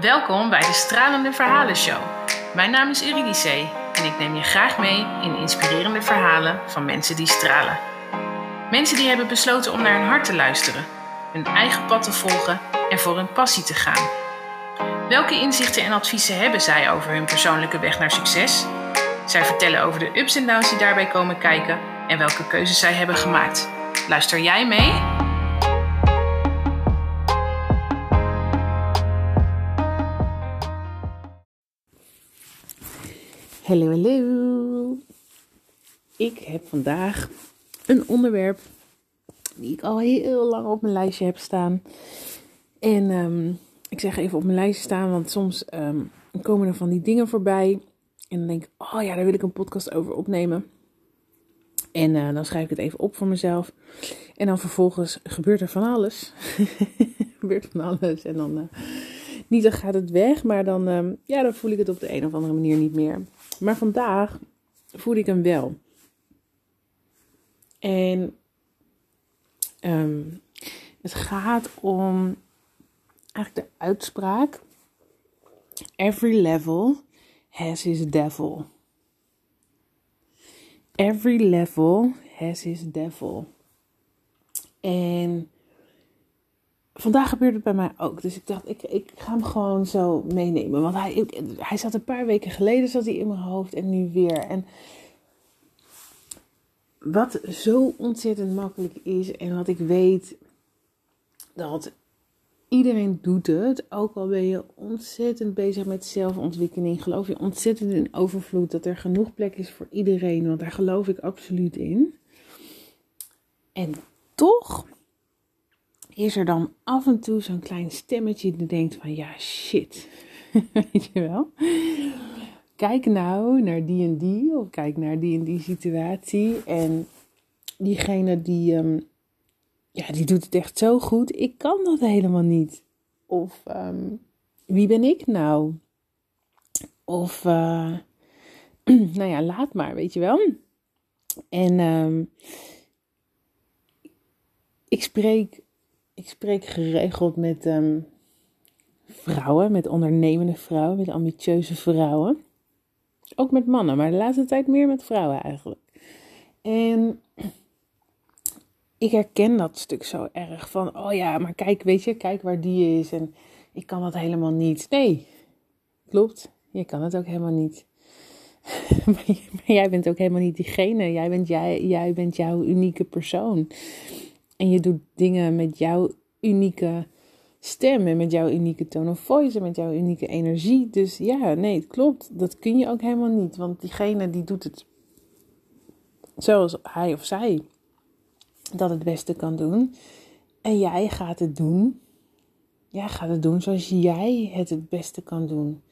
Welkom bij de Stralende Verhalen Show. Mijn naam is Eurydice en ik neem je graag mee in inspirerende verhalen van mensen die stralen. Mensen die hebben besloten om naar hun hart te luisteren, hun eigen pad te volgen en voor hun passie te gaan. Welke inzichten en adviezen hebben zij over hun persoonlijke weg naar succes? Zij vertellen over de ups en downs die daarbij komen kijken en welke keuzes zij hebben gemaakt. Luister jij mee? Hallo, hallo. Ik heb vandaag een onderwerp die ik al heel lang op mijn lijstje heb staan. En ehm, ik zeg even op mijn lijstje staan, want soms ehm, komen er van die dingen voorbij. En dan denk ik, oh ja, daar wil ik een podcast over opnemen. En eh, dan schrijf ik het even op voor mezelf. En dan vervolgens gebeurt er van alles. gebeurt van alles. En dan, uh, niet dan gaat het weg, maar dan, ehm, ja, dan voel ik het op de een of andere manier niet meer. Maar vandaag voel ik hem wel. En um, het gaat om eigenlijk de uitspraak: Every level has his devil. Every level has his devil. En vandaag gebeurde het bij mij ook. Dus ik dacht, ik, ik ga hem gewoon zo meenemen. Want hij, hij zat een paar weken geleden zat hij in mijn hoofd en nu weer. En wat zo ontzettend makkelijk is en wat ik weet dat iedereen doet het. Ook al ben je ontzettend bezig met zelfontwikkeling. Geloof je ontzettend in overvloed dat er genoeg plek is voor iedereen. Want daar geloof ik absoluut in. En toch is er dan af en toe zo'n klein stemmetje die denkt van ja shit. Weet je wel? Kijk nou naar die en die of kijk naar die en die situatie. En diegene die, um, ja, die doet het echt zo goed. Ik kan dat helemaal niet. Of um, wie ben ik nou? Of uh, nou ja, laat maar, weet je wel. En um, ik spreek ik spreek geregeld met um, vrouwen, met ondernemende vrouwen, met ambitieuze vrouwen. Ook met mannen, maar de laatste tijd meer met vrouwen eigenlijk. En ik herken dat stuk zo erg van, oh ja, maar kijk, weet je, kijk waar die is en ik kan dat helemaal niet. Nee, klopt, je kan het ook helemaal niet. maar jij bent ook helemaal niet diegene. Jij bent, jij, jij bent jouw unieke persoon. En je doet dingen met jouw unieke stem en met jouw unieke tone of voice en met jouw unieke energie. Dus ja, nee, het klopt. Dat kun je ook helemaal niet. Want diegene die doet het zoals hij of zij dat het beste kan doen. En jij gaat het doen. Jij gaat het doen zoals jij het het beste kan doen.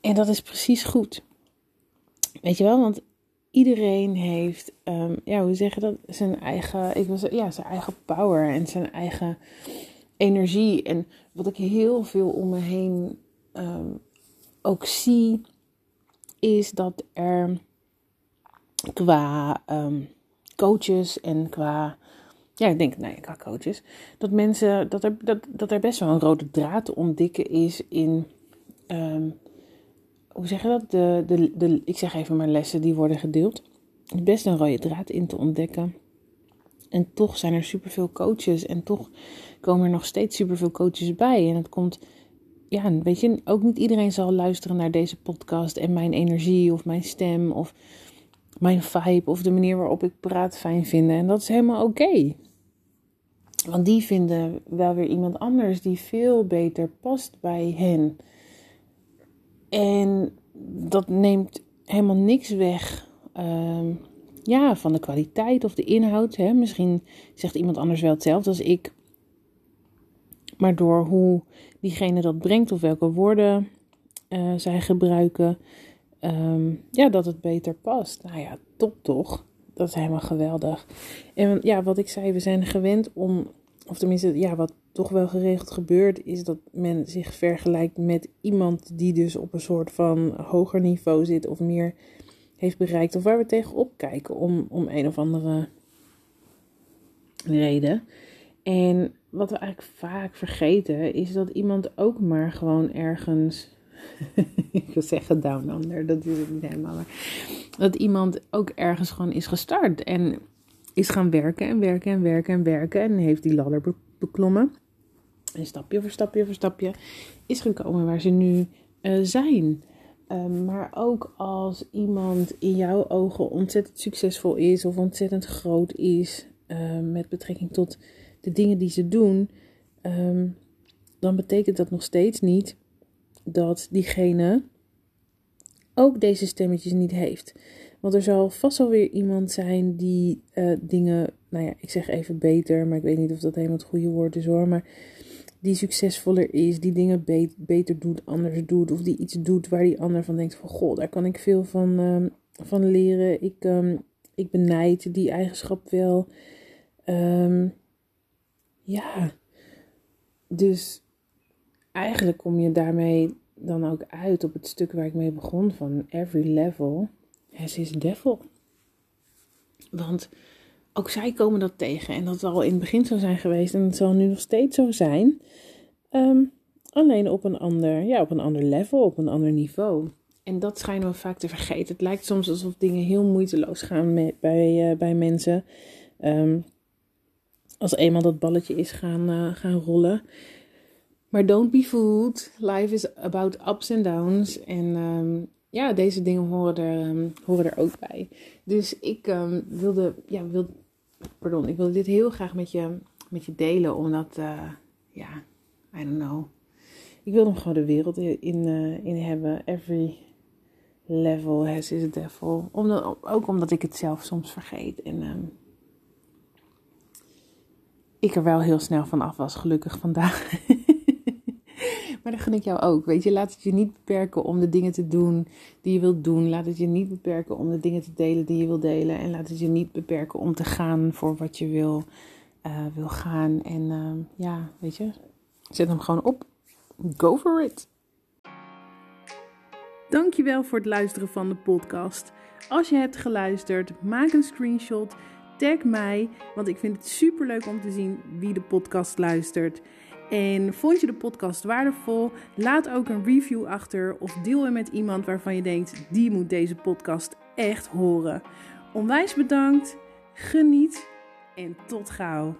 En dat is precies goed. Weet je wel, want iedereen heeft, um, ja, hoe zeg je dat? Zijn eigen, ik zeggen, ja, zijn eigen power en zijn eigen energie. En wat ik heel veel om me heen um, ook zie, is dat er qua um, coaches en qua, ja, ik denk, nee, qua coaches, dat mensen, dat er, dat, dat er best wel een rode draad te ontdekken is in hoe zeg je dat? De, de, de, ik zeg even maar lessen die worden gedeeld. Is best een rode draad in te ontdekken. En toch zijn er superveel coaches. En toch komen er nog steeds superveel coaches bij. En het komt, ja, weet je, ook niet iedereen zal luisteren naar deze podcast. En mijn energie of mijn stem of mijn vibe of de manier waarop ik praat fijn vinden. En dat is helemaal oké. Want die vinden wel weer iemand anders die veel beter past bij hen. En dat neemt helemaal niks weg um, ja, van de kwaliteit of de inhoud. Hè. Misschien zegt iemand anders wel hetzelfde als ik. Maar door hoe diegene dat brengt of welke woorden uh, zij gebruiken, um, ja, dat het beter past. Nou ja, top toch? Dat is helemaal geweldig. En ja, wat ik zei, we zijn gewend om, of tenminste, ja, wat toch wel geregeld gebeurt, is dat men zich vergelijkt met iemand die dus op een soort van hoger niveau zit of meer heeft bereikt of waar we tegenop kijken om, om een of andere reden. En wat we eigenlijk vaak vergeten, is dat iemand ook maar gewoon ergens. ik wil zeggen down under, dat is het niet helemaal. Maar dat iemand ook ergens gewoon is gestart en is gaan werken en werken en werken en werken. En heeft die ladder beklommen. En stapje voor stapje voor stapje is gekomen waar ze nu uh, zijn. Um, maar ook als iemand in jouw ogen ontzettend succesvol is of ontzettend groot is uh, met betrekking tot de dingen die ze doen, um, dan betekent dat nog steeds niet dat diegene ook deze stemmetjes niet heeft. Want er zal vast wel weer iemand zijn die uh, dingen, nou ja, ik zeg even beter, maar ik weet niet of dat helemaal het goede woord is hoor, maar die succesvoller is, die dingen beter doet, anders doet, of die iets doet waar die ander van denkt van, goh, daar kan ik veel van, um, van leren. Ik, um, ik benijd die eigenschap wel. Um, ja, dus eigenlijk kom je daarmee dan ook uit op het stuk waar ik mee begon van every level has his devil. Want ook zij komen dat tegen en dat zal in het begin zo zijn geweest en het zal nu nog steeds zo zijn. Um, alleen op een ander, ja, op een ander level, op een ander niveau. En dat schijnen we vaak te vergeten. Het lijkt soms alsof dingen heel moeiteloos gaan met, bij, uh, bij mensen. Um, als eenmaal dat balletje is gaan, uh, gaan rollen. Maar don't be fooled. Life is about ups and downs. En um, ja, deze dingen horen er, horen er ook bij. Dus ik wilde, ja, wil, pardon, ik wilde dit heel graag met je, met je delen. Omdat, uh, ja, I don't know. Ik wil hem gewoon de wereld in, uh, in hebben. Every level has its devil. Ook omdat ik het zelf soms vergeet. En um, ik er wel heel snel van af was, gelukkig vandaag. maar dat gun ik jou ook. Weet je, laat het je niet beperken om de dingen te doen die je wilt doen. Laat het je niet beperken om de dingen te delen die je wilt delen. En laat het je niet beperken om te gaan voor wat je wil, uh, wil gaan. En uh, ja, weet je, zet hem gewoon op. Go for it. Dankjewel voor het luisteren van de podcast. Als je hebt geluisterd, maak een screenshot tag mij, want ik vind het super leuk om te zien wie de podcast luistert. En vond je de podcast waardevol? Laat ook een review achter of deel hem met iemand waarvan je denkt: die moet deze podcast echt horen. Onwijs bedankt, geniet en tot gauw.